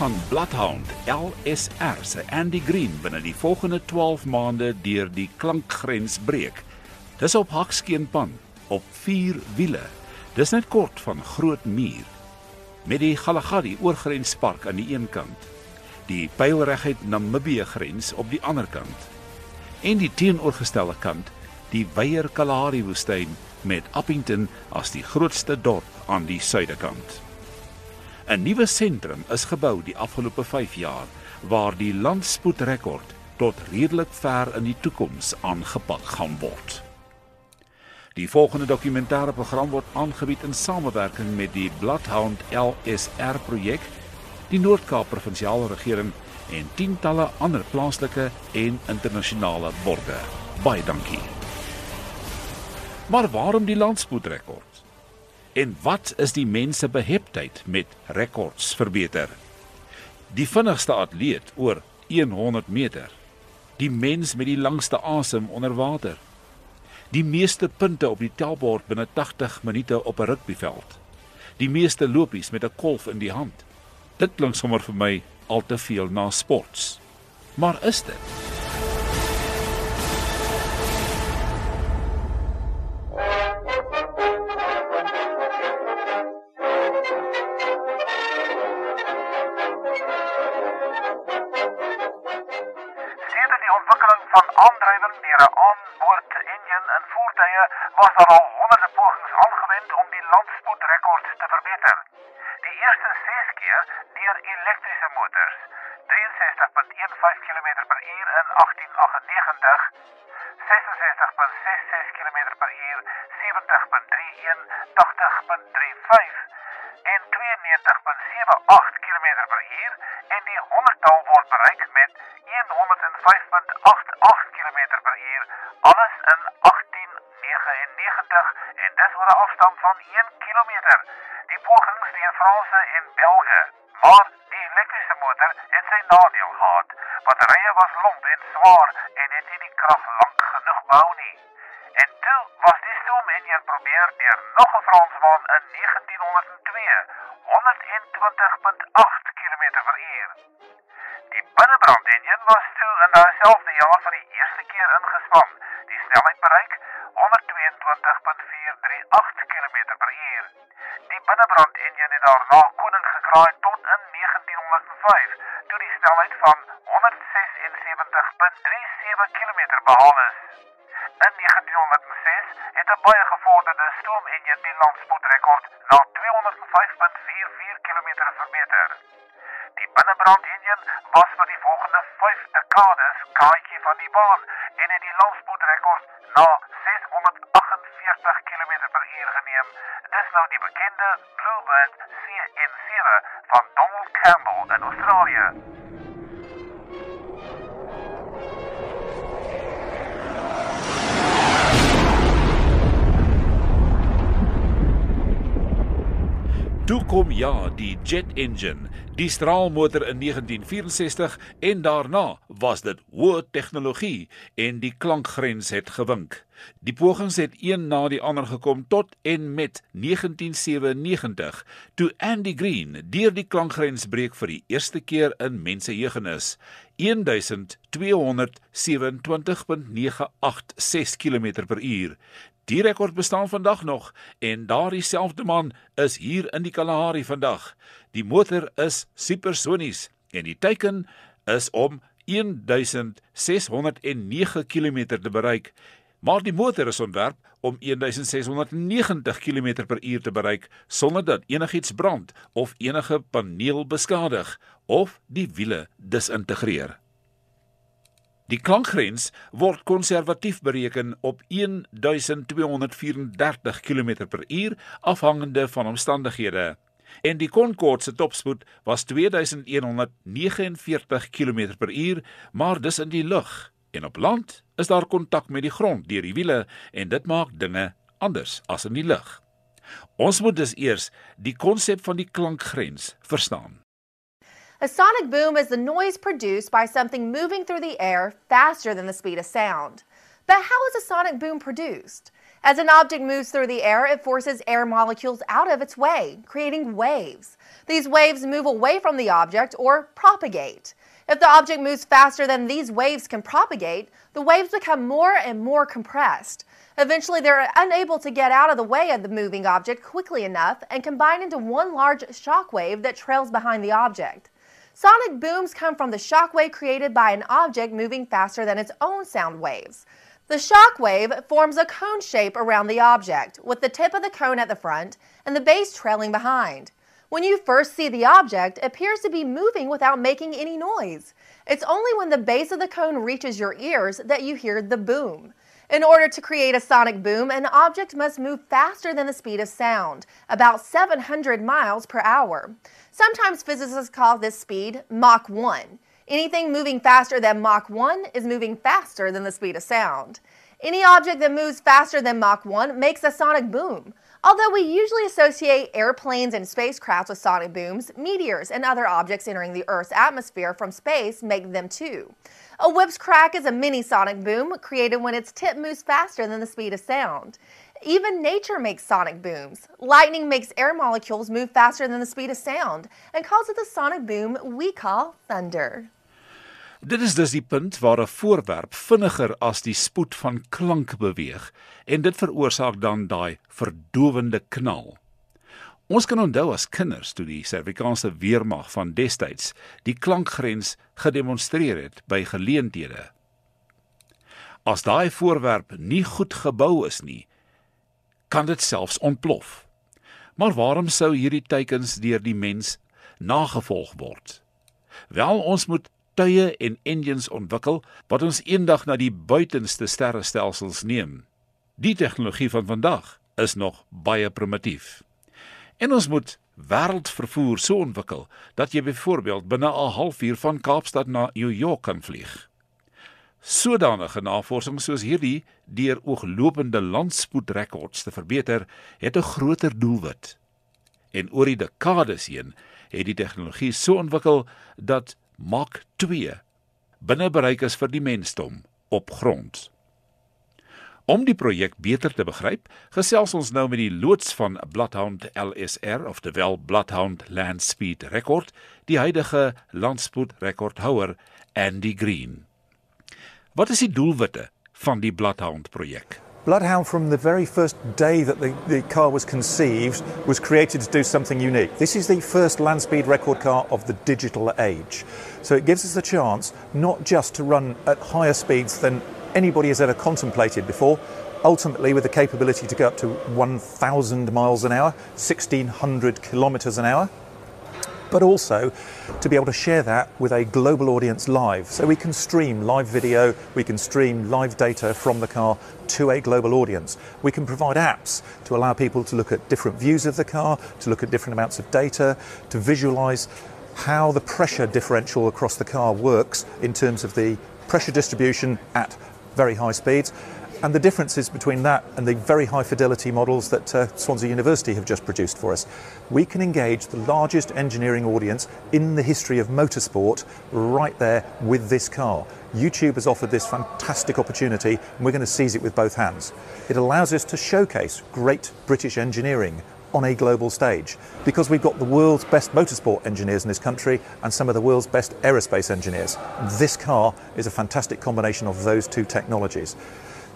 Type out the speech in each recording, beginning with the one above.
Gaan Bloodhound LSR se Andy Green binne die volgende 12 maande deur die klankgrens breek. Dis op hakskeenpan op 4 wiele. Dis net kort van Groot Muur. Met die Galagadi oorgrenspark aan die een kant, die pylregheid Namibië grens op die ander kant. En die teenoorgestelde kant, die Weyer Kalahari woestyn met Appington as die grootste dorp aan die suidekant. 'n Nuwe sentrum is gebou die afgelope 5 jaar waar die landspoedrekord tot redelik ver in die toekoms aangepak gaan word. Die volgende dokumentêre program word aangebied in samewerking met die Bloodhound LSR projek, die Noord-Kaap provinsiale regering en tientalle ander plaaslike en internasionale borge. Baie dankie. Maar waarom die landspoedrekord? En wat is die mense beheptheid met rekords verbeter? Die vinnigste atleet oor 100 meter. Die mens met die langste asem onder water. Die meeste punte op die tellbord binne 80 minute op 'n rugbyveld. Die meeste lopies met 'n kolf in die hand. Dit klink sommer vir my al te veel na sports. Maar is dit? Was daar al honderde pogings aangewend om die landspoedrekord te verbeter. Die eerste 6 keer deur elektriese motors. 63.15 km/h in 1898, 66.66 km/h, 70.31, 80.35 en 92.78 km/h en die 100-tal word bereik met 105.88 km/h alles in 99 en dis oor 'n afstand van 1 km. Die pogings deur Franse en Belge, maar die elektriese motor het sy nadeel gehad. Batterye was lomp en swaar en het nie die krag lank genoeg bou nie. En toe was die stoomenjin probeer deur nog 'n Fransman in 1902, 120.8 km/h. Die binnebrandenjin was toe in dieselfde jaar vir die eerste keer ingespan. Die snelheid bereik 122.438 km/h. Die binnebrand enjin het daarna koning gekraai tot in 1905 toe die snelheid van 176.37 km behaal is. In 1906 het 'n baie gevorderde stoomenjin die landspoedrekord na 205.44 km verbeter. Die binnebrand enjin was kom ja, die jet engine, die straalmotor in 1964 en daarna was dit hoë tegnologie en die klankgrens het gewink. Die pogings het een na die ander gekom tot en met 1997 toe Andy Green deur die klankgrens breek vir die eerste keer in mensejeugenis 1227.986 km/h. Die rekord bestaan vandag nog en daardie selfde man is hier in die Kalahari vandag. Die motor is supersonies en die teiken is om 1609 km te bereik. Maar die motor is ontwerp om 1690 km/h te bereik sonder dat enigiets brand of enige paneel beskadig of die wiele disintegreer. Die klankgrens word konservatief bereken op 1234 km/h afhangende van omstandighede. En die Concorde se topspoed was 2149 km/h, maar dis in die lug. En op land is daar kontak met die grond deur die wiele en dit maak dinge anders as in die lug. Ons moet dus eers die konsep van die klankgrens verstaan. A sonic boom is the noise produced by something moving through the air faster than the speed of sound. But how is a sonic boom produced? As an object moves through the air, it forces air molecules out of its way, creating waves. These waves move away from the object or propagate. If the object moves faster than these waves can propagate, the waves become more and more compressed. Eventually, they're unable to get out of the way of the moving object quickly enough and combine into one large shock wave that trails behind the object. Sonic booms come from the shockwave created by an object moving faster than its own sound waves. The shockwave forms a cone shape around the object, with the tip of the cone at the front and the base trailing behind. When you first see the object, it appears to be moving without making any noise. It's only when the base of the cone reaches your ears that you hear the boom. In order to create a sonic boom, an object must move faster than the speed of sound, about 700 miles per hour. Sometimes physicists call this speed Mach 1. Anything moving faster than Mach 1 is moving faster than the speed of sound. Any object that moves faster than Mach 1 makes a sonic boom. Although we usually associate airplanes and spacecraft with sonic booms, meteors and other objects entering the Earth's atmosphere from space make them too. A whip's crack is a mini sonic boom created when its tip moves faster than the speed of sound. Even nature makes sonic booms. Lightning makes air molecules move faster than the speed of sound and causes the sonic boom we call thunder. Dit is dus die punt waar 'n voorwerp vinniger as die spoed van klank beweeg en dit veroorsaak dan daai verdowende knal. Ons kan onthou as kinders toe die Suid-Afrikaanse weermag van destyds die klankgrens gedemonstreer het by geleenthede. As daai voorwerp nie goed gebou is nie, kan dit selfs ontplof. Maar waarom sou hierdie teikens deur die mens nagevolg word? Wel, ons moet tuie en engines ontwikkel wat ons eendag na die buitenste sterrestelsels neem. Die tegnologie van vandag is nog baie primitief. En ons moet wêreldvervoer so ontwikkel dat jy byvoorbeeld binne 'n halfuur van Kaapstad na New York kan vlieg. Sodanige navorsing soos hierdie deur ooglopende landspoedrekords te verbeter, het 'n groter doelwit. En oor die dekades heen het die tegnologie so ontwikkel dat Mach 2 binne bereik is vir die mensdom op grond. Om die projek beter te begryp, gesels ons nou met die loods van Bloodhound LSR of the Well Bloodhound Land Speed Record, die huidige landspoed rekordhouer Andy Green. Wat is die doelwitte van die Bloodhound projek? Bloodhound, from the very first day that the, the car was conceived, was created to do something unique. This is the first land speed record car of the digital age. So it gives us a chance not just to run at higher speeds than anybody has ever contemplated before, ultimately with the capability to go up to 1,000 miles an hour, 1,600 kilometres an hour but also to be able to share that with a global audience live. So we can stream live video, we can stream live data from the car to a global audience. We can provide apps to allow people to look at different views of the car, to look at different amounts of data, to visualize how the pressure differential across the car works in terms of the pressure distribution at very high speeds and the differences between that and the very high fidelity models that uh, Swansea University have just produced for us. We can engage the largest engineering audience in the history of motorsport right there with this car. YouTube has offered this fantastic opportunity and we're going to seize it with both hands. It allows us to showcase great British engineering on a global stage because we've got the world's best motorsport engineers in this country and some of the world's best aerospace engineers. This car is a fantastic combination of those two technologies.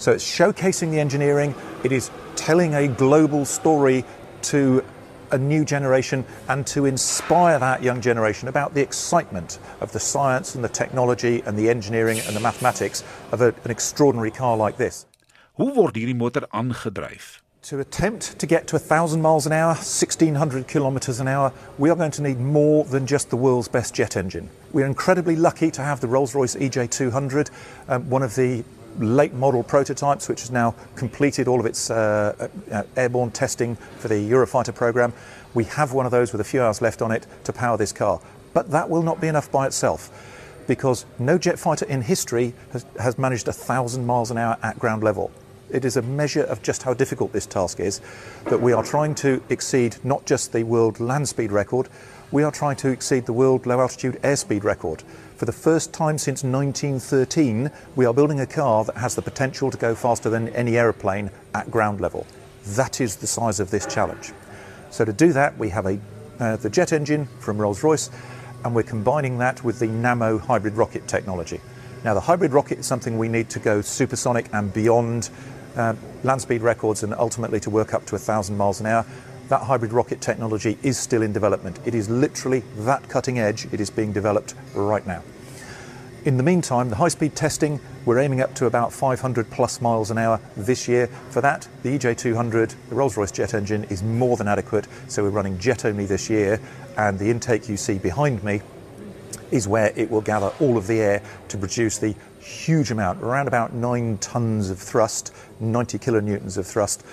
So it's showcasing the engineering, it is telling a global story to a new generation and to inspire that young generation about the excitement of the science and the technology and the engineering and the mathematics of a, an extraordinary car like this. Hoe word hierdie motor aangedryf? To attempt to get to 1,000 miles an hour, 1,600 kilometres an hour, we are going to need more than just the world's best jet engine. We're incredibly lucky to have the Rolls Royce EJ200, um, one of the late model prototypes, which has now completed all of its uh, uh, airborne testing for the Eurofighter program. We have one of those with a few hours left on it to power this car. But that will not be enough by itself because no jet fighter in history has, has managed a thousand miles an hour at ground level. It is a measure of just how difficult this task is that we are trying to exceed not just the world land speed record, we are trying to exceed the world low altitude airspeed record. For the first time since 1913, we are building a car that has the potential to go faster than any aeroplane at ground level. That is the size of this challenge. So to do that, we have a, uh, the jet engine from Rolls-Royce, and we're combining that with the Nammo hybrid rocket technology. Now, the hybrid rocket is something we need to go supersonic and beyond uh, land speed records and ultimately to work up to 1,000 miles an hour. That hybrid rocket technology is still in development. It is literally that cutting edge. It is being developed right now. In the meantime, the high speed testing, we're aiming up to about 500 plus miles an hour this year. For that, the EJ200, the Rolls Royce jet engine, is more than adequate. So we're running jet only this year, and the intake you see behind me is where it will gather all of the air to produce the huge amount, around about nine tons of thrust, 90 kilonewtons of thrust,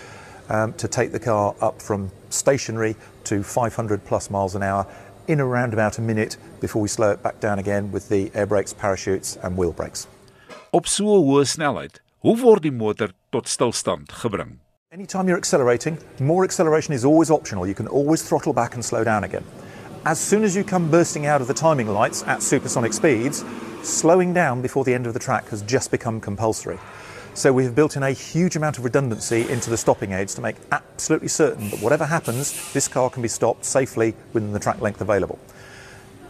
um, to take the car up from stationary to 500 plus miles an hour in around about a minute before we slow it back down again with the air brakes, parachutes and wheel brakes. Op so 'n hoë snelheid, hoe word die motor tot stilstand gebring? Anytime you're accelerating, more acceleration is always optional. You can always throttle back and slow down again. As soon as you come bursting out of the timing lights at supersonic speeds, slowing down before the end of the track has just become compulsory. So we've built in a huge amount of redundancy into the stopping aids to make absolutely certain that whatever happens, this car can be stopped safely within the track length available.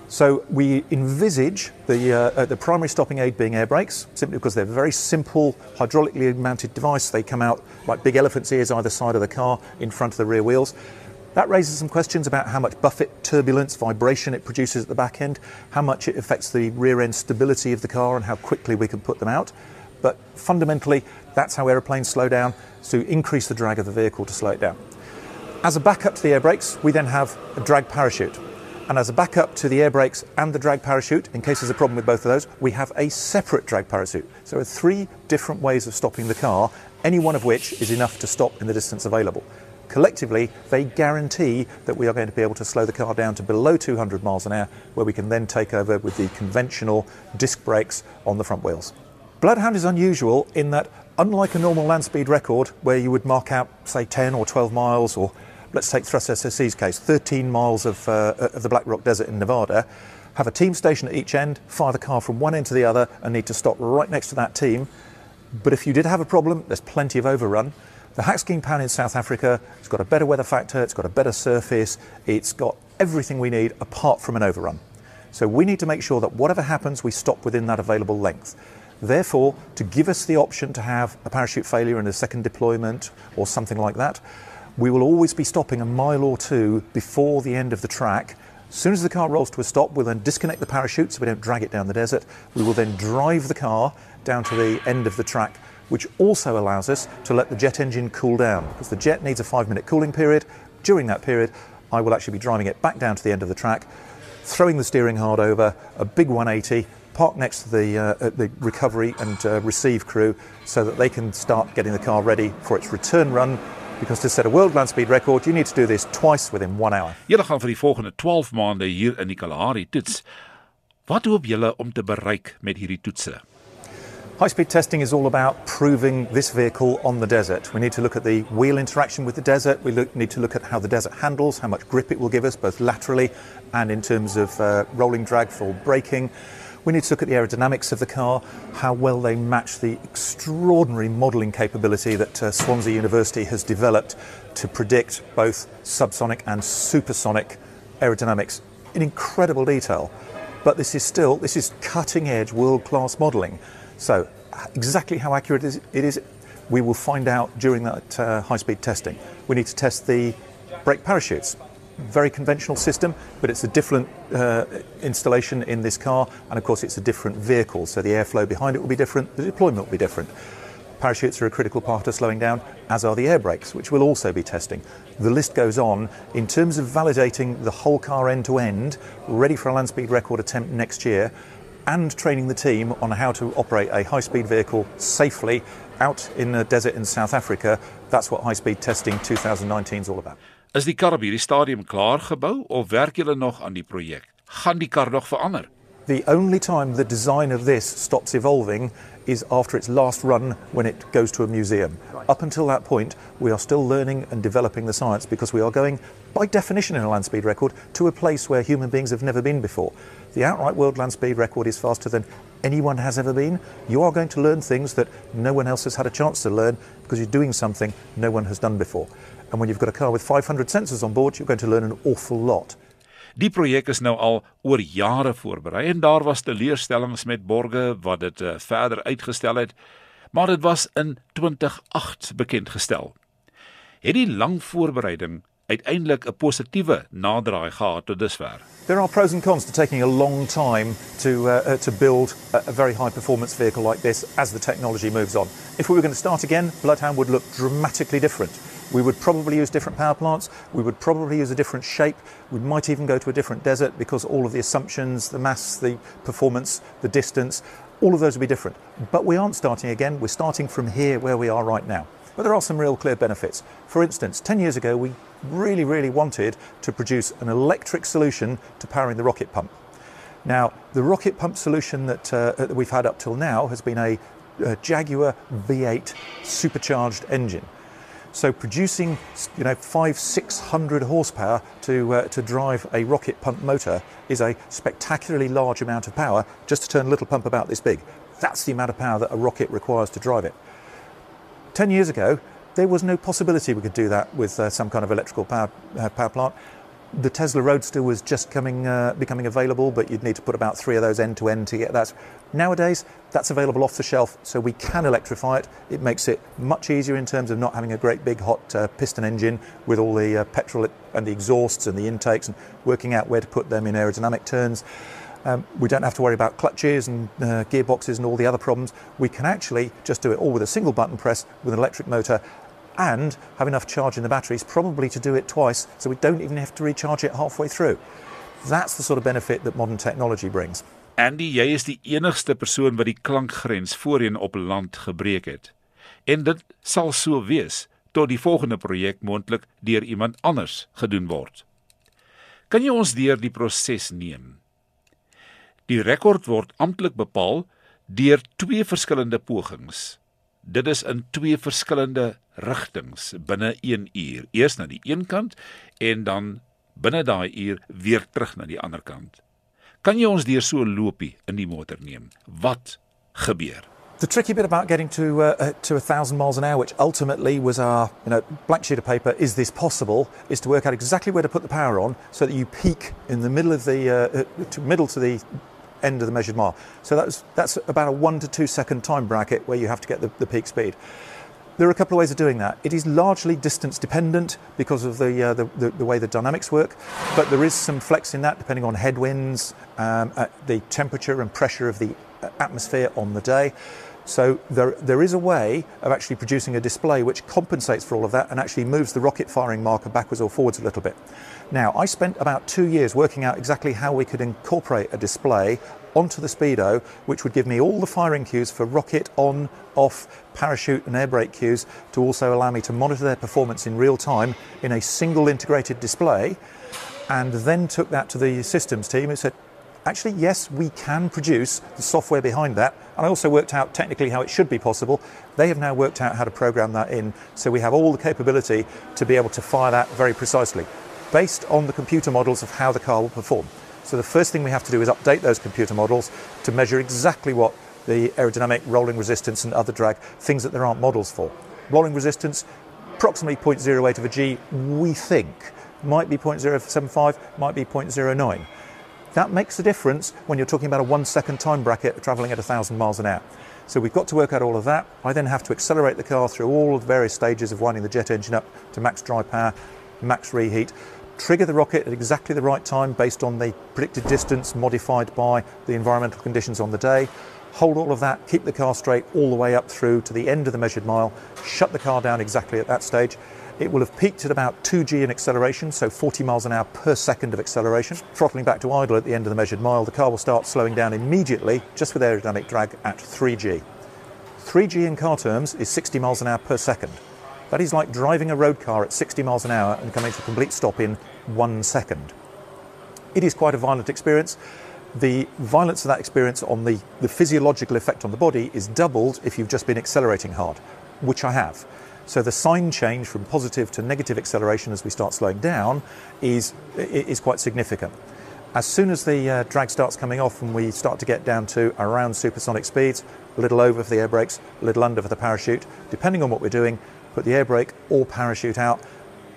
So we envisage the, uh, uh, the primary stopping aid being air brakes, simply because they're a very simple hydraulically mounted device. They come out like big elephant's ears either side of the car in front of the rear wheels. That raises some questions about how much buffet, turbulence, vibration it produces at the back end, how much it affects the rear end stability of the car, and how quickly we can put them out. But fundamentally, that's how aeroplanes slow down, to increase the drag of the vehicle to slow it down. As a backup to the air brakes, we then have a drag parachute. And as a backup to the air brakes and the drag parachute, in case there's a problem with both of those, we have a separate drag parachute. So there are three different ways of stopping the car, any one of which is enough to stop in the distance available. Collectively, they guarantee that we are going to be able to slow the car down to below 200 miles an hour, where we can then take over with the conventional disc brakes on the front wheels. Bloodhound is unusual in that, unlike a normal land speed record, where you would mark out, say, 10 or 12 miles, or let's take Thrust SSC's case, 13 miles of, uh, of the Black Rock Desert in Nevada, have a team station at each end, fire the car from one end to the other, and need to stop right next to that team. But if you did have a problem, there's plenty of overrun. The Hakskeen Pan in South Africa, it's got a better weather factor, it's got a better surface, it's got everything we need apart from an overrun. So we need to make sure that whatever happens, we stop within that available length. Therefore, to give us the option to have a parachute failure in a second deployment or something like that, we will always be stopping a mile or two before the end of the track. As soon as the car rolls to a stop, we'll then disconnect the parachute so we don't drag it down the desert. We will then drive the car down to the end of the track which also allows us to let the jet engine cool down because the jet needs a five minute cooling period. During that period, I will actually be driving it back down to the end of the track, throwing the steering hard over, a big 180, park next to the, uh, the recovery and uh, receive crew so that they can start getting the car ready for its return run. Because to set a world land speed record, you need to do this twice within one hour. Julle gaan vir die volgende 12 maande hier in die Kalahari toets. Wat hoop julle om te bereik met hierdie toetse? High speed testing is all about proving this vehicle on the desert. We need to look at the wheel interaction with the desert. We look, need to look at how the desert handles, how much grip it will give us, both laterally and in terms of uh, rolling drag for braking. We need to look at the aerodynamics of the car, how well they match the extraordinary modelling capability that uh, Swansea University has developed to predict both subsonic and supersonic aerodynamics in incredible detail. But this is still, this is cutting edge world class modelling. So, exactly how accurate it is, we will find out during that uh, high speed testing. We need to test the brake parachutes. Very conventional system, but it's a different uh, installation in this car, and of course, it's a different vehicle, so the airflow behind it will be different, the deployment will be different. Parachutes are a critical part of slowing down, as are the air brakes, which we'll also be testing. The list goes on in terms of validating the whole car end to end, ready for a land speed record attempt next year and training the team on how to operate a high speed vehicle safely out in the desert in South Africa. That's what high speed testing 2019 is all about. Is die kar op hierdie stadium klaar gebou of werk julle nog aan die projek? Gaan die kar nog verander? The only time the design of this stops evolving is after its last run when it goes to a museum. Up until that point, we are still learning and developing the science because we are going, by definition in a land speed record, to a place where human beings have never been before. The outright world land speed record is faster than anyone has ever been. You are going to learn things that no one else has had a chance to learn because you're doing something no one has done before. And when you've got a car with 500 sensors on board, you're going to learn an awful lot. Die projek is nou al oor jare voorberei en daar was teleurstellings met borge wat dit uh, verder uitgestel het, maar dit was in 2008 bekend gestel. Het die lang voorbereiding uiteindelik 'n positiewe naderdraai gehad tot dusver? There are pros and cons to taking a long time to uh, uh, to build a, a very high performance vehicle like this as the technology moves on. If we were going to start again, Bloodhound would look dramatically different. We would probably use different power plants. We would probably use a different shape. We might even go to a different desert because all of the assumptions, the mass, the performance, the distance, all of those would be different. But we aren't starting again. We're starting from here where we are right now. But there are some real clear benefits. For instance, 10 years ago, we really, really wanted to produce an electric solution to powering the rocket pump. Now, the rocket pump solution that, uh, that we've had up till now has been a, a Jaguar V8 supercharged engine. So producing, you know, five, six hundred horsepower to uh, to drive a rocket pump motor is a spectacularly large amount of power just to turn a little pump about this big. That's the amount of power that a rocket requires to drive it. Ten years ago, there was no possibility we could do that with uh, some kind of electrical power uh, power plant the Tesla Roadster was just coming, uh, becoming available, but you'd need to put about three of those end to end to get that. Nowadays, that's available off the shelf, so we can electrify it. It makes it much easier in terms of not having a great big hot uh, piston engine with all the uh, petrol and the exhausts and the intakes and working out where to put them in aerodynamic turns. Um, we don't have to worry about clutches and uh, gearboxes and all the other problems. We can actually just do it all with a single button press with an electric motor and have enough charge in the batteries probably to do it twice so we don't even have to recharge it halfway through. That's the sort of benefit that modern technology brings. Andy, jy is die enigste persoon wat die klankgrens voorheen op land gebreek het. En dit sal so wees tot die volgende projek moontlik deur iemand anders gedoen word. Kan jy ons deur die proses neem? Die rekord word amptelik bepaal deur twee verskillende pogings. Dit is in twee verskillende rigtings binne 1 uur. Eers na die een kant en dan binne daai uur weer terug na die ander kant. Kan jy ons deur so 'n loopie in die motor neem? Wat gebeur? The tricky bit about getting to uh, uh to 1000 miles an hour, which ultimately was our you know blank sheet of paper, is this possible? Is to work out exactly where to put the power on so that you peak in the middle of the uh, uh to middle to the end of the measured mile. So that's that's about a one to two second time bracket where you have to get the, the peak speed. There are a couple of ways of doing that. It is largely distance dependent because of the, uh, the, the, the, way the dynamics work, but there is some flex in that depending on headwinds, um, the temperature and pressure of the uh, atmosphere on the day. So there, there is a way of actually producing a display which compensates for all of that and actually moves the rocket firing marker backwards or forwards a little bit. Now, I spent about two years working out exactly how we could incorporate a display onto the Speedo, which would give me all the firing cues for rocket on, off, parachute, and air brake cues to also allow me to monitor their performance in real time in a single integrated display. And then took that to the systems team and said, actually, yes, we can produce the software behind that. And I also worked out technically how it should be possible. They have now worked out how to program that in, so we have all the capability to be able to fire that very precisely, based on the computer models of how the car will perform. So the first thing we have to do is update those computer models to measure exactly what the aerodynamic rolling resistance and other drag, things that there aren't models for. Rolling resistance, approximately 0.08 of a G, we think. Might be 0.075, might be 0.09. That makes a difference when you're talking about a one second time bracket travelling at 1,000 miles an hour. So we've got to work out all of that. I then have to accelerate the car through all the various stages of winding the jet engine up to max dry power, max reheat, trigger the rocket at exactly the right time based on the predicted distance modified by the environmental conditions on the day. Hold all of that, keep the car straight all the way up through to the end of the measured mile, shut the car down exactly at that stage. It will have peaked at about 2g in acceleration, so 40 miles an hour per second of acceleration. Throttling back to idle at the end of the measured mile, the car will start slowing down immediately just with aerodynamic drag at 3g. 3g in car terms is 60 miles an hour per second. That is like driving a road car at 60 miles an hour and coming to a complete stop in one second. It is quite a violent experience. the violence of that experience on the, the physiological effect on the body is doubled if you've just been accelerating hard, which I have. So the sign change from positive to negative acceleration as we start slowing down is, is quite significant. As soon as the uh, drag starts coming off and we start to get down to around supersonic speeds, a little over for the air brakes, a little under for the parachute, depending on what we're doing, put the air brake or parachute out,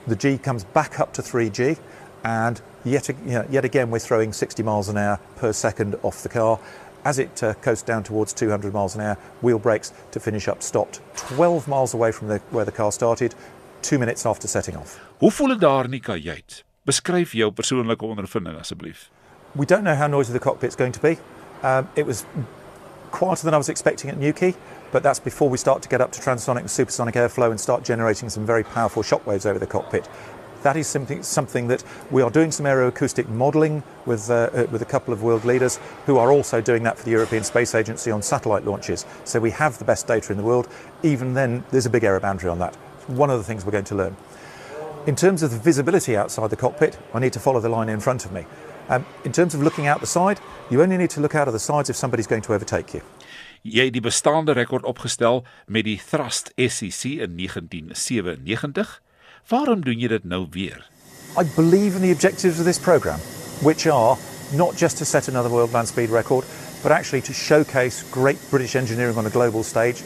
the G comes back up to 3G, and yet, you know, yet again we're throwing 60 miles an hour per second off the car. As it uh, coasts down towards 200 miles an hour, wheel brakes to finish up stopped 12 miles away from the, where the car started, two minutes after setting off. Hoe voel dit daar in die kajuit? Beskryf jou persoonlike ondervinding asseblief. We don't know how noisy the cockpit's going to be. Um, it was quieter than I was expecting at Newquay, but that's before we start to get up to transonic and supersonic airflow and start generating some very powerful shock waves over the cockpit. That is something, something that we are doing some aeroacoustic modelling with, uh, uh, with a couple of world leaders who are also doing that for the European Space Agency on satellite launches. So we have the best data in the world. Even then, there's a big error boundary on that. One of the things we're going to learn. In terms of the visibility outside the cockpit, I need to follow the line in front of me. Um, in terms of looking out the side, you only need to look out of the sides if somebody's going to overtake you. Jy die bestaande rekord opgestel met die Thrust in 1997. Waarom doen jy dit nou weer? I believe in the objectives of this program, which are not just to set another world land speed record, but actually to showcase great British engineering on a global stage,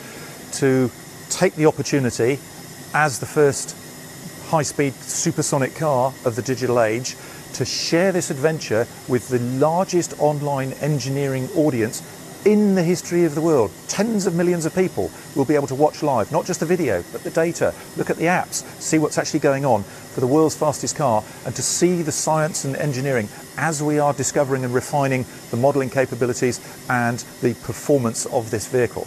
to take the opportunity as the first high speed supersonic car of the digital age to share this adventure with the largest online engineering audience in the history of the world. Tens of millions of people will be able to watch live, not just the video, but the data, look at the apps, see what's actually going on for the world's fastest car, and to see the science and engineering as we are discovering and refining the modelling capabilities and the performance of this vehicle.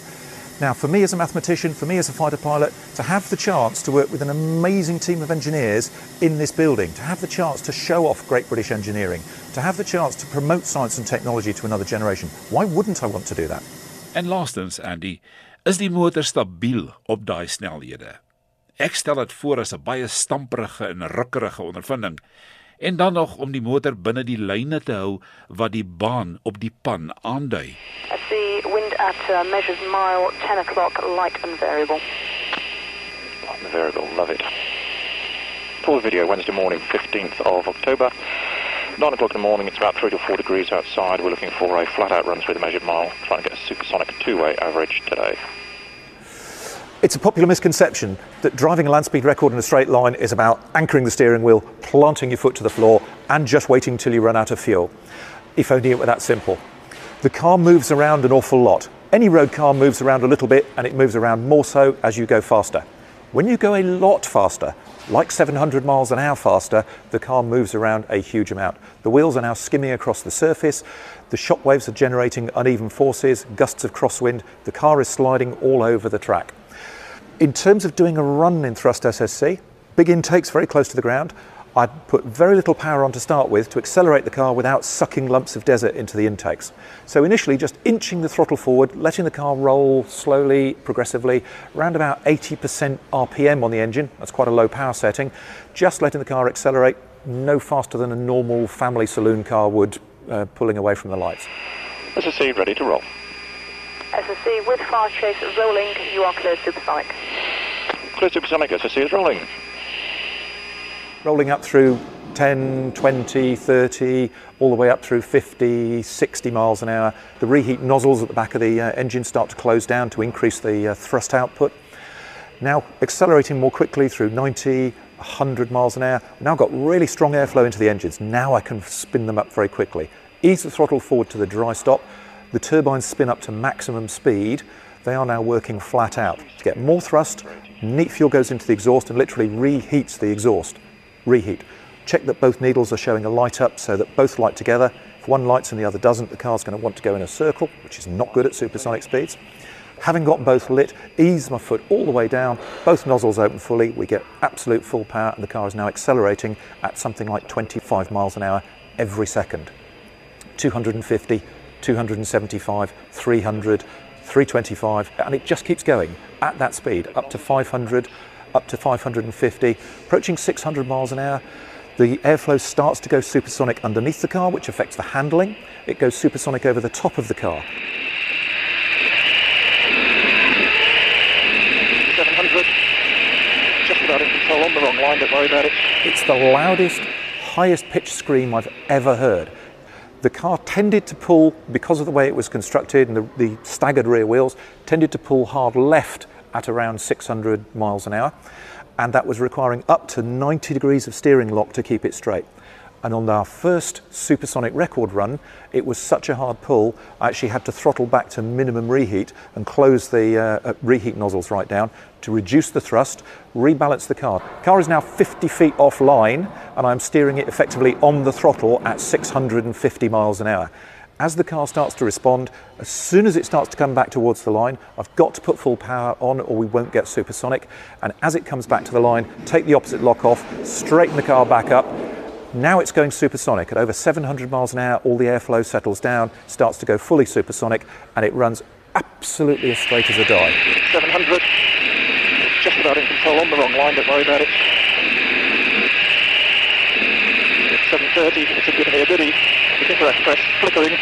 Now, for me as a mathematician, for me as a fighter pilot, to have the chance to work with an amazing team of engineers in this building, to have the chance to show off great British engineering, to have the chance to promote science and technology to another generation, why wouldn't I want to do that? En laastens, Andy, is die motor stabiel op daai snelhede? Ek stel dit voor as 'n baie stamperige en rukkerige ondervinding en dan nog om die motor binne die lyne te hou wat die baan op die pan aandui. See wind at uh, measures mile 10 o'clock, light and variable. Light and variable, love it. Full video Wednesday morning, 15th of October. 9 o'clock in the morning, it's about 3 to 4 degrees outside. We're looking for a flat out run through the measured mile, trying to get a supersonic two way average today. It's a popular misconception that driving a land speed record in a straight line is about anchoring the steering wheel, planting your foot to the floor, and just waiting until you run out of fuel. If only it were that simple. The car moves around an awful lot. Any road car moves around a little bit, and it moves around more so as you go faster. When you go a lot faster, like 700 miles an hour faster, the car moves around a huge amount. The wheels are now skimming across the surface, the shock waves are generating uneven forces, gusts of crosswind, the car is sliding all over the track. In terms of doing a run in thrust SSC, big intakes very close to the ground. I'd put very little power on to start with to accelerate the car without sucking lumps of desert into the intakes. So initially just inching the throttle forward, letting the car roll slowly, progressively, around about 80% RPM on the engine. That's quite a low power setting. Just letting the car accelerate no faster than a normal family saloon car would uh, pulling away from the lights. SSC ready to roll. SSC with fast chase rolling, you are clear supersonic. Clear supersonic, SSC is rolling. Rolling up through 10, 20, 30, all the way up through 50, 60 miles an hour. The reheat nozzles at the back of the uh, engine start to close down to increase the uh, thrust output. Now accelerating more quickly through 90, 100 miles an hour. Now got really strong airflow into the engines. Now I can spin them up very quickly. Ease the throttle forward to the dry stop. The turbines spin up to maximum speed. They are now working flat out. To get more thrust, neat fuel goes into the exhaust and literally reheats the exhaust reheat. Check that both needles are showing a light up so that both light together. If one lights and the other doesn't, the car's going to want to go in a circle, which is not good at supersonic speeds. Having got both lit, ease my foot all the way down, both nozzles open fully, we get absolute full power and the car is now accelerating at something like 25 miles an hour every second. 250, 275, 300, 325, and it just keeps going at that speed up to 500, up to 550, approaching 600 miles an hour. The airflow starts to go supersonic underneath the car, which affects the handling. It goes supersonic over the top of the car. 700. Just about in control on the wrong line, don't worry about it. It's the loudest, highest pitch scream I've ever heard. The car tended to pull, because of the way it was constructed and the, the staggered rear wheels, tended to pull hard left at around 600 miles an hour, and that was requiring up to 90 degrees of steering lock to keep it straight. And on our first supersonic record run, it was such a hard pull, I actually had to throttle back to minimum reheat and close the uh, uh, reheat nozzles right down to reduce the thrust, rebalance the car. Car is now 50 feet offline, and I'm steering it effectively on the throttle at 650 miles an hour. As the car starts to respond, as soon as it starts to come back towards the line, I've got to put full power on or we won't get supersonic. And as it comes back to the line, take the opposite lock off, straighten the car back up, now it's going supersonic. At over 700 miles an hour, all the airflow settles down, starts to go fully supersonic, and it runs absolutely as straight as a die. 700. Just about in control on the wrong line, don't worry about it. 730, it's a good here, Diddy. Looking for express, flickering.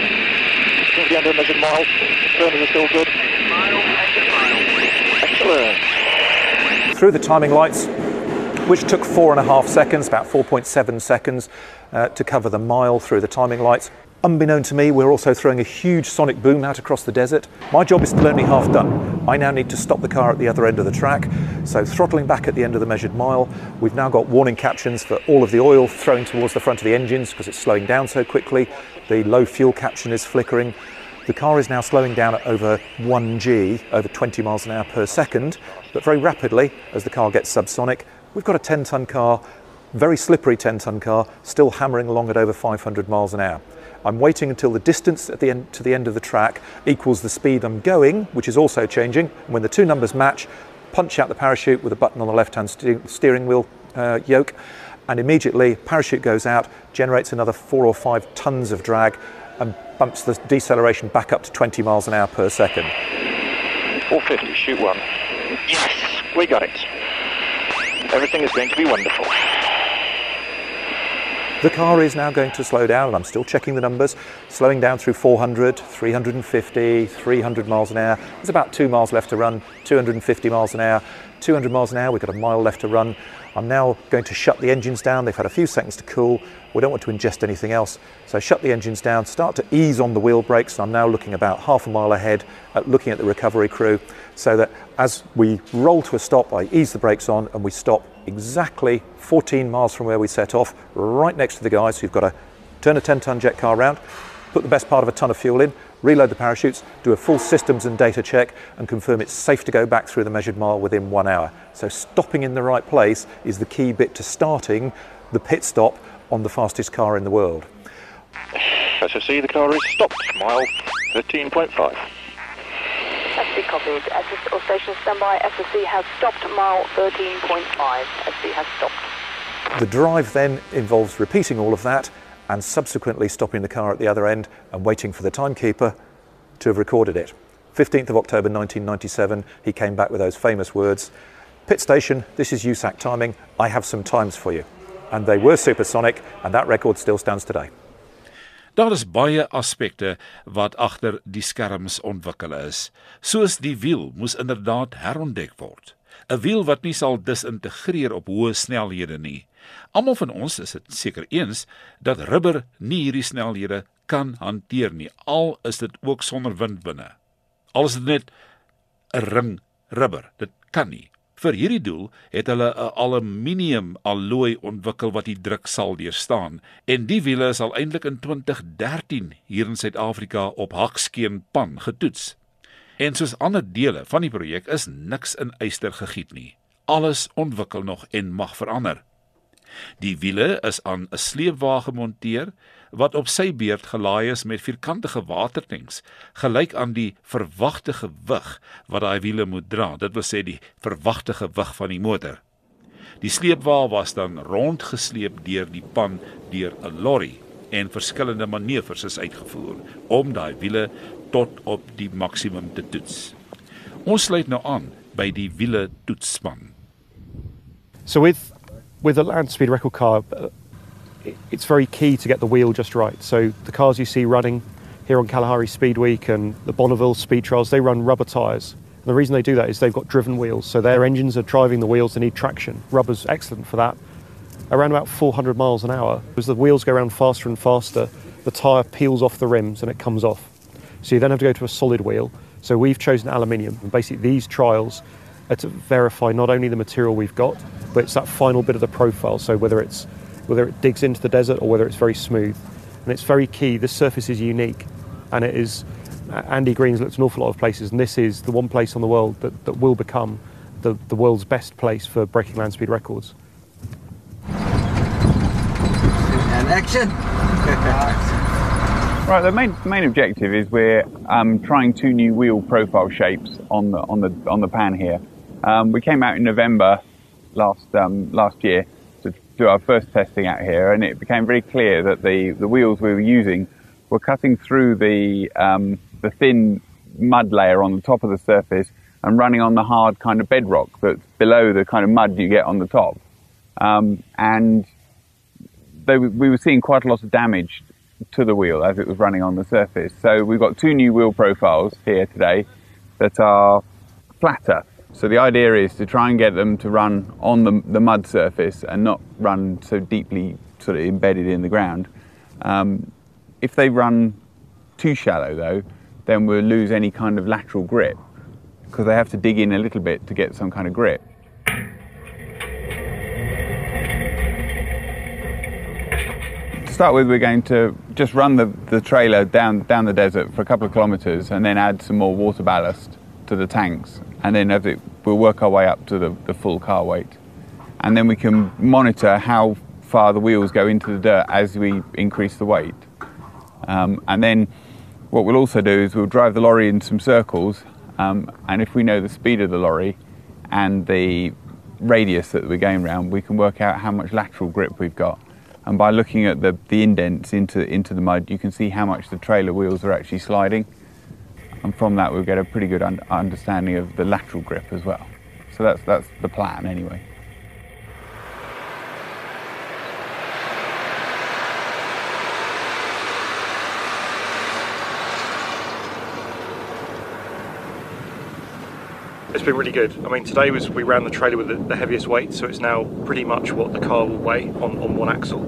Measured mile. Still good. Excellent. Through the timing lights, which took four and a half seconds, about 4.7 seconds, uh, to cover the mile through the timing lights. Unbeknown to me, we're also throwing a huge sonic boom out across the desert. My job is still only half done. I now need to stop the car at the other end of the track. So, throttling back at the end of the measured mile, we've now got warning captions for all of the oil thrown towards the front of the engines because it's slowing down so quickly. The low fuel caption is flickering. The car is now slowing down at over 1G, over 20 miles an hour per second, but very rapidly as the car gets subsonic. We've got a 10 ton car, very slippery 10 ton car, still hammering along at over 500 miles an hour. I'm waiting until the distance at the end, to the end of the track equals the speed I'm going, which is also changing. When the two numbers match, punch out the parachute with a button on the left hand steering wheel uh, yoke, and immediately parachute goes out, generates another four or five tons of drag, and bumps the deceleration back up to 20 miles an hour per second. 450, shoot one. Yes, we got it. Everything is going to be wonderful. The car is now going to slow down, and I'm still checking the numbers, slowing down through 400, 350, 300 miles an hour. There's about two miles left to run, 250 miles an hour, 200 miles an hour, we've got a mile left to run. I'm now going to shut the engines down. They've had a few seconds to cool. We don't want to ingest anything else. So shut the engines down, start to ease on the wheel brakes. I'm now looking about half a mile ahead, at looking at the recovery crew, so that as we roll to a stop, I ease the brakes on and we stop exactly 14 miles from where we set off, right next to the guys who've got to turn a 10 ton jet car around, put the best part of a ton of fuel in, reload the parachutes, do a full systems and data check, and confirm it's safe to go back through the measured mile within one hour. So, stopping in the right place is the key bit to starting the pit stop on the fastest car in the world. SOC, the car is stopped, mile 13.5. SC copied. SS all stations standby. SSC has stopped mile 13.5. SC has stopped. The drive then involves repeating all of that and subsequently stopping the car at the other end and waiting for the timekeeper to have recorded it. 15th of October 1997, he came back with those famous words Pit station, this is USAC timing, I have some times for you. And they were supersonic, and that record still stands today. Daar is baie aspekte wat agter die skerms ontwikkel is. Soos die wiel moes inderdaad herontdek word. 'n Wiel wat nie sal disintegreer op hoë snelhede nie. Almal van ons is dit seker eens dat rubber nie hierdie snelhede kan hanteer nie. Al is dit ook sonder wind binne. Al is dit net 'n ring rubber. Dit kan nie. Vir hierdie doel het hulle 'n aluminium alloy ontwikkel wat die druk sal deurstaan en die wiele is al eintlik in 2013 hier in Suid-Afrika op Hakskeenpan getoets. En soos ander dele van die projek is niks in yster gegiet nie. Alles ontwikkel nog en mag verander. Die wiele is aan 'n sleepwa gemonteer wat op sy beurt gelaai is met vierkantige watertanks, gelyk aan die verwagte gewig wat daai wiele moet dra. Dit wil sê die verwagte gewig van die motor. Die sleepwa was dan rondgesleep deur die pan deur 'n lorry en verskillende manoeuvres is uitgevoer om daai wiele tot op die maksimum te toets. Ons sluit nou aan by die wiele toetsspan. So with with a land speed record car, uh, it's very key to get the wheel just right. So the cars you see running here on Kalahari Speed Week and the Bonneville Speed Trials, they run rubber tyres. The reason they do that is they've got driven wheels, so their engines are driving the wheels, they need traction. Rubber's excellent for that. Around about 400 miles an hour, as the wheels go around faster and faster, the tyre peels off the rims and it comes off. So you then have to go to a solid wheel. So we've chosen aluminium, and basically these trials are to verify not only the material we've got, but it's that final bit of the profile. So whether it's whether it digs into the desert or whether it's very smooth, and it's very key. This surface is unique, and it is. Andy Green's looked an awful lot of places, and this is the one place on the world that, that will become the, the world's best place for breaking land speed records. And action. Right, the main main objective is we're um, trying two new wheel profile shapes on the on the on the pan here. Um, we came out in November last um, last year to do our first testing out here, and it became very clear that the the wheels we were using were cutting through the um, the thin mud layer on the top of the surface and running on the hard kind of bedrock that's below the kind of mud you get on the top. Um, and they, we were seeing quite a lot of damage to the wheel as it was running on the surface. So we've got two new wheel profiles here today that are flatter. So the idea is to try and get them to run on the, the mud surface and not run so deeply sort of embedded in the ground. Um, if they run too shallow though, then we'll lose any kind of lateral grip because they have to dig in a little bit to get some kind of grip. Start with, we're going to just run the, the trailer down, down the desert for a couple of kilometres and then add some more water ballast to the tanks. And then as it, we'll work our way up to the, the full car weight. And then we can monitor how far the wheels go into the dirt as we increase the weight. Um, and then what we'll also do is we'll drive the lorry in some circles. Um, and if we know the speed of the lorry and the radius that we're going around, we can work out how much lateral grip we've got and by looking at the, the indents into, into the mud, you can see how much the trailer wheels are actually sliding. And from that, we'll get a pretty good un- understanding of the lateral grip as well. So that's, that's the plan anyway. It's been really good. I mean, today was we ran the trailer with the, the heaviest weight, so it's now pretty much what the car will weigh on, on one axle.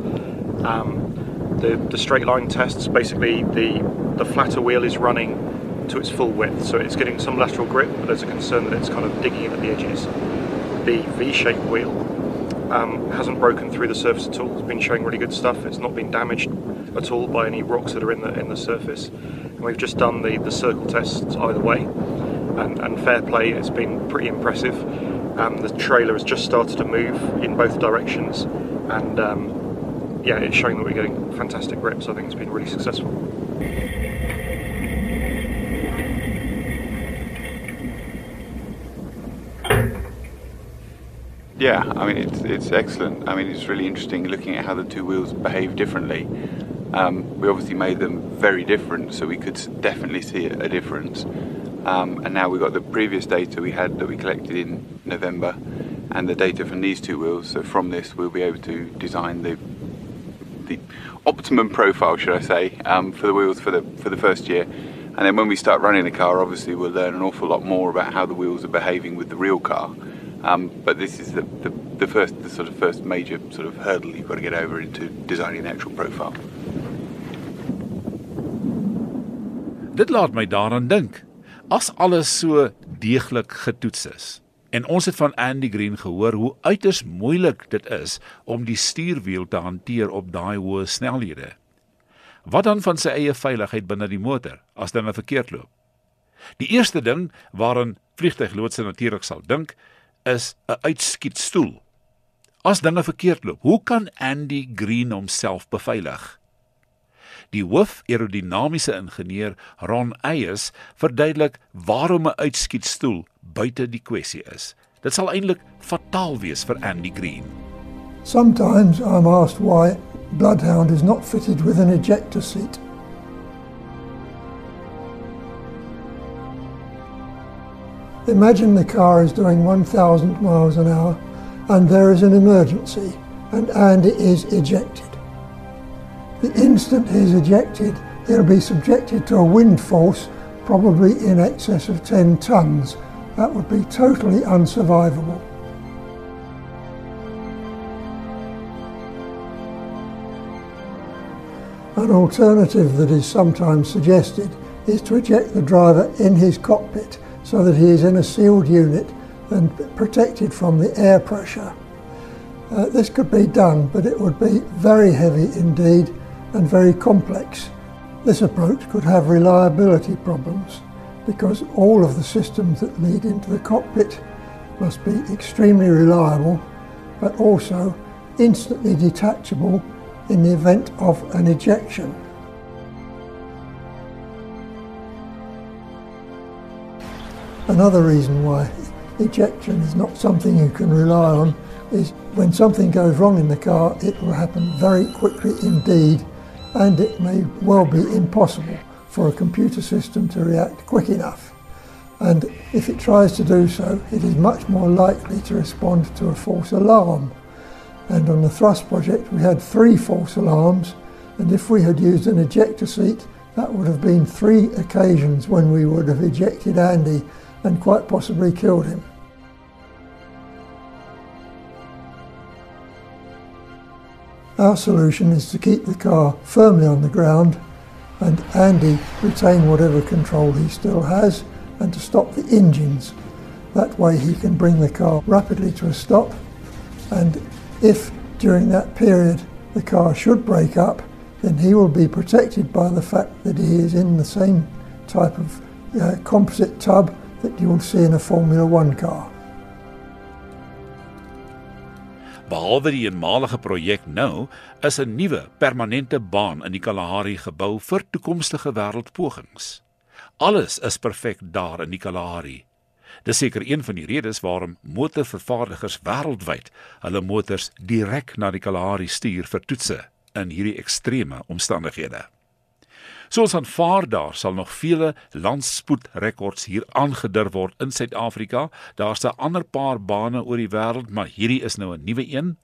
Um, the, the straight line tests basically the the flatter wheel is running to its full width, so it's getting some lateral grip, but there's a concern that it's kind of digging in at the edges. The V-shaped wheel um, hasn't broken through the surface at all. It's been showing really good stuff. It's not been damaged at all by any rocks that are in the in the surface. And we've just done the, the circle tests either way and, and fair play. It's been pretty impressive. Um, the trailer has just started to move in both directions, and um, yeah, it's showing that we're getting fantastic grips. I think it's been really successful. Yeah, I mean it's it's excellent. I mean it's really interesting looking at how the two wheels behave differently. Um, we obviously made them very different, so we could definitely see a difference. Um, and now we've got the previous data we had that we collected in November and the data from these two wheels. So from this, we'll be able to design the the optimum profile, should I say, um, for the wheels for the for the first year. And then when we start running the car, obviously we'll learn an awful lot more about how the wheels are behaving with the real car. Um, but this is the, the, the first, the sort of first major sort of hurdle you've got to get over into designing the actual profile. Dit laat my daaraan dink. As alles so deeglik getoets is. En ons het van Andy Green gehoor hoe uiters moeilik dit is om die stuurwiel te hanteer op daai hoë snelhede. Wat dan van sy eie veiligheid binne die motor as dinge verkeerd loop? Die eerste ding waaraan vliegtuigloodse natuurlik sal dink, is 'n uitskietstoel. As dinge verkeerd loop, hoe kan Andy Green homself beveilig? Die hoof-aerodinamiese ingenieur Ron Eyes verduidelik waarom 'n uitskietstoel buite die kwessie is. Dit sal eintlik fataal wees vir Andy Green. Sometimes I'm asked why Bloodhound is not fitted with an ejector seat. Imagine the car is doing 1,000 miles an hour and there is an emergency and Andy is ejected. The instant he's ejected, he'll be subjected to a wind force probably in excess of 10 tons. That would be totally unsurvivable. An alternative that is sometimes suggested is to eject the driver in his cockpit so that he is in a sealed unit and protected from the air pressure. Uh, this could be done, but it would be very heavy indeed and very complex. This approach could have reliability problems because all of the systems that lead into the cockpit must be extremely reliable but also instantly detachable in the event of an ejection. Another reason why ejection is not something you can rely on is when something goes wrong in the car, it will happen very quickly indeed, and it may well be impossible for a computer system to react quick enough. And if it tries to do so, it is much more likely to respond to a false alarm. And on the thrust project, we had three false alarms, and if we had used an ejector seat, that would have been three occasions when we would have ejected Andy and quite possibly killed him. Our solution is to keep the car firmly on the ground and Andy retain whatever control he still has and to stop the engines. That way he can bring the car rapidly to a stop and if during that period the car should break up then he will be protected by the fact that he is in the same type of uh, composite tub that you will see in a Formula One car. Behalwe die eenmalige projek nou, is 'n nuwe permanente baan in die Kalahari gebou vir toekomstige wêreldpogings. Alles is perfek daar in die Kalahari. Dis seker een van die redes waarom motorvervaardigers wêreldwyd hulle motors direk na die Kalahari stuur vir toetse in hierdie ekstreme omstandighede. Soos aanvaar daar sal nog vele landspoedrekords hier aangedur word in Suid-Afrika. Daar's 'n ander paar bane oor die wêreld, maar hierdie is nou 'n nuwe een.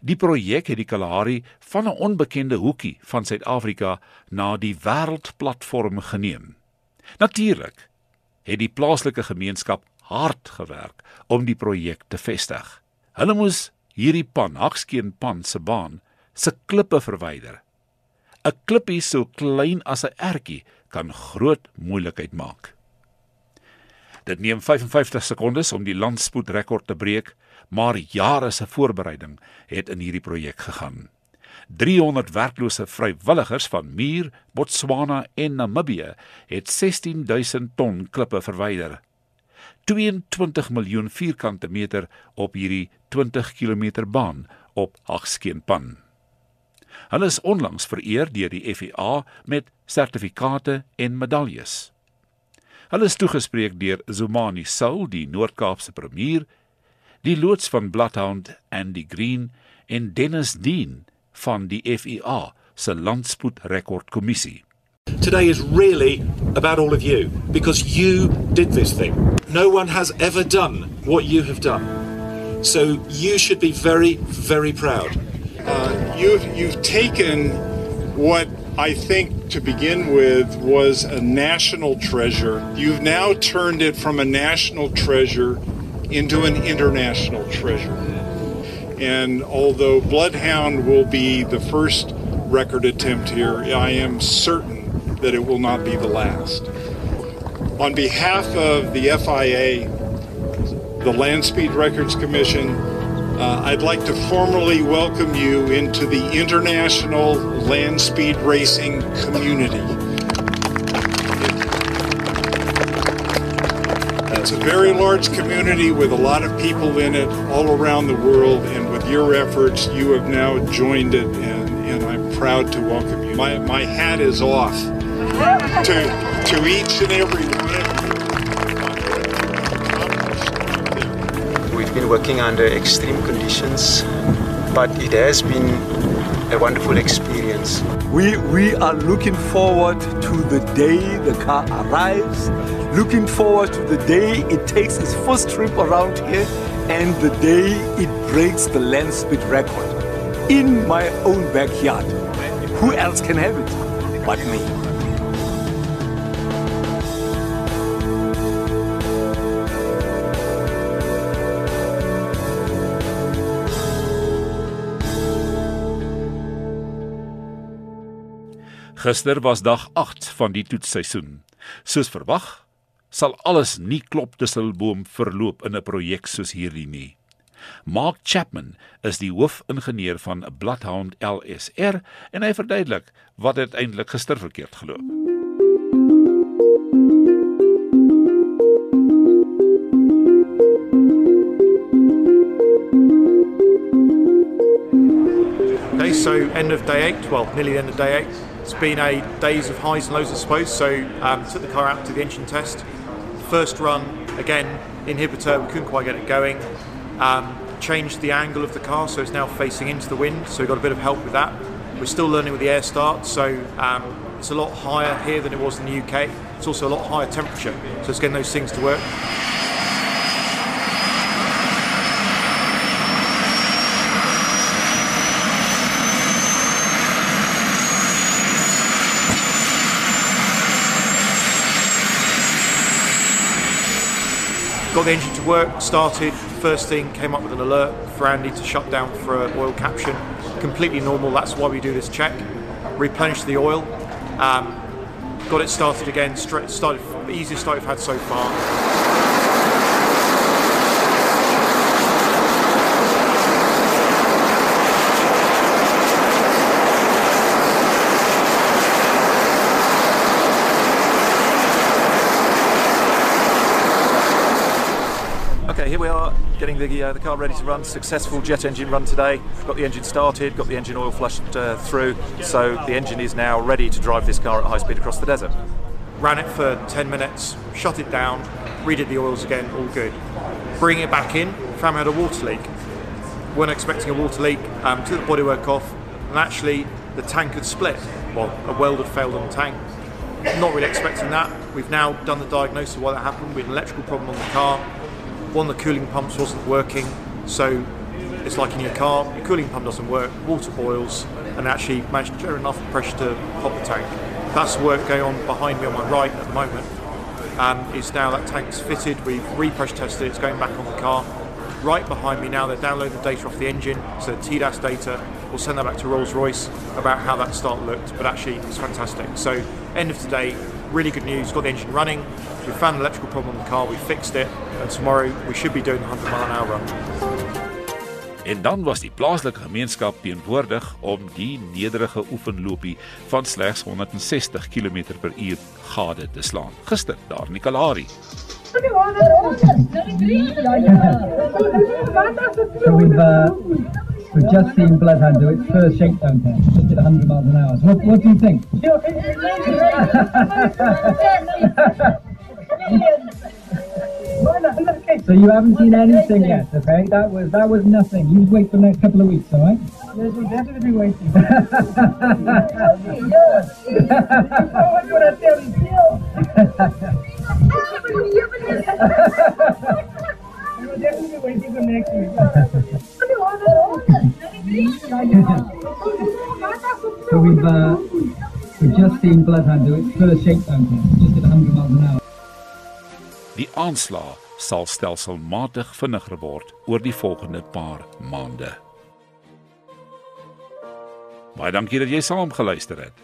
Die projek het die Kalahari van 'n onbekende hoekie van Suid-Afrika na die wêreldplatform geneem. Natuurlik het die plaaslike gemeenskap hard gewerk om die projek te vestig. Hulle moes hierdie pan, Hakskeen pan se baan, se klippe verwyder 'n klippie so klein as 'n ertjie kan groot moeilikheid maak. Dit neem 55 sekondes om die landspoedrekord te breek, maar jare se voorbereiding het in hierdie projek gegaan. 300 werklose vrywilligers van Muur, Botswana en Namibië het 16000 ton klippe verwyder. 22 miljoen vierkante meter op hierdie 20 km baan op Hagskeenpan. Hulle is onlangs vereer deur die FIA met sertifikate en medaljes. Hulle is toegespreek deur Zumani Soul, die Noord-Kaapse premier, die loods van Bloodhound Andy Green en Dennis Dean van die FIA se landspoedrekordkommissie. Today is really about all of you because you did this thing. No one has ever done what you have done. So you should be very, very proud. Uh, you've, you've taken what I think to begin with was a national treasure. You've now turned it from a national treasure into an international treasure. And although Bloodhound will be the first record attempt here, I am certain that it will not be the last. On behalf of the FIA, the Land Speed Records Commission, uh, I'd like to formally welcome you into the international land speed racing community. It's a very large community with a lot of people in it all around the world, and with your efforts, you have now joined it, and, and I'm proud to welcome you. My, my hat is off to, to each and every one been working under extreme conditions, but it has been a wonderful experience. We, we are looking forward to the day the car arrives, looking forward to the day it takes its first trip around here, and the day it breaks the land speed record in my own backyard. Who else can have it but me? Gister was dag 8 van die toetsseisoen. Soos verwag, sal alles nie klop tusselboom verloop in 'n projek soos hierdie nie. Mark Chapman is die hoofingenieur van Bloodhound LSR en hy verduidelik wat uiteindelik gister verkeerd geloop. Okay, so end of day eight, well, nearly the end of day eight. It's been a days of highs and lows, I suppose. So um, took the car out to the engine test. First run, again, inhibitor, we couldn't quite get it going. Um, changed the angle of the car, so it's now facing into the wind. So we got a bit of help with that. We're still learning with the air start, so um, it's a lot higher here than it was in the UK. It's also a lot higher temperature, so it's getting those things to work. Got the engine to work, started. First thing came up with an alert for Andy to shut down for uh, oil caption. Completely normal, that's why we do this check. Replenished the oil, um, got it started again, started, easiest start we've had so far. Okay, here we are getting the uh, the car ready to run. Successful jet engine run today. Got the engine started, got the engine oil flushed uh, through, so the engine is now ready to drive this car at high speed across the desert. Ran it for 10 minutes, shut it down, redid the oils again, all good. Bring it back in, found had a water leak. Weren't expecting a water leak, um, took the bodywork off, and actually the tank had split. Well, a weld had failed on the tank. Not really expecting that. We've now done the diagnosis of why that happened. We had an electrical problem on the car. One the cooling pumps wasn't working, so it's like in your car, your cooling pump doesn't work, water boils, and actually managed to generate enough pressure to pop the tank. That's the work going on behind me on my right at the moment. Um, is now that tank's fitted, we've repressure tested it, it's going back on the car. Right behind me now, they're downloading the data off the engine, so TDAS data. We'll send that back to Rolls Royce about how that start looked, but actually it's fantastic. So, end of today, really good news. Got the engine running. We found an electrical problem on the car. We fixed it, and tomorrow we should be doing the 100 mile an hour run. En dan was die plaaslike gemeenskap teenwoordig om die nederige oefenlopie van slegs 160 km/h gade te slaan. Gister daar in die Kalahari. So we've, uh, we've just seen Bloodhound do its first shakedown test, just at 100 miles an hour. So what, what do you think? so you haven't seen anything yet, okay? That was that was nothing. You wait for the next couple of weeks, all right? Yes, we'll definitely be waiting. We'll definitely be waiting for next week. So we've uh, we've just seen Bloodhound do its first shakedown test, just at 100 miles an hour. Die aanslag sal stelselmatig vinniger word oor die volgende paar maande. Baie dankie dat jy saam geluister het.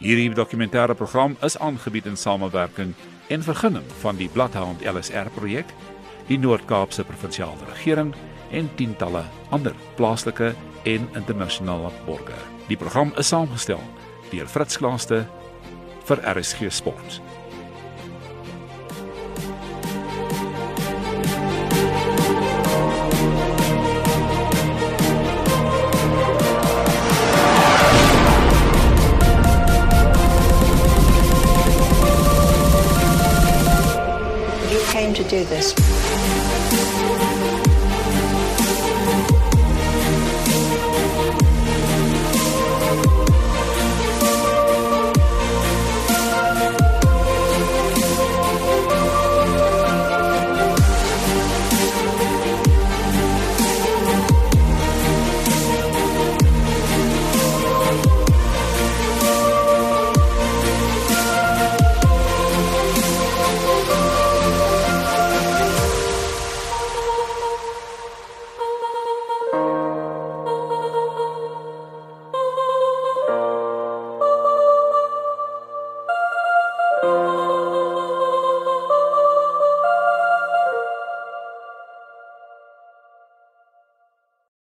Hierdie dokumentêre program is aangebied in samewerking en vergunning van die Bloodhound LSR projek, die Noord-Kaapse Provinsiale Regering en tientalle ander plaaslike en internasionale borgers. Die program is saamgestel deur Fritz Klaaste vir RSG Sport. You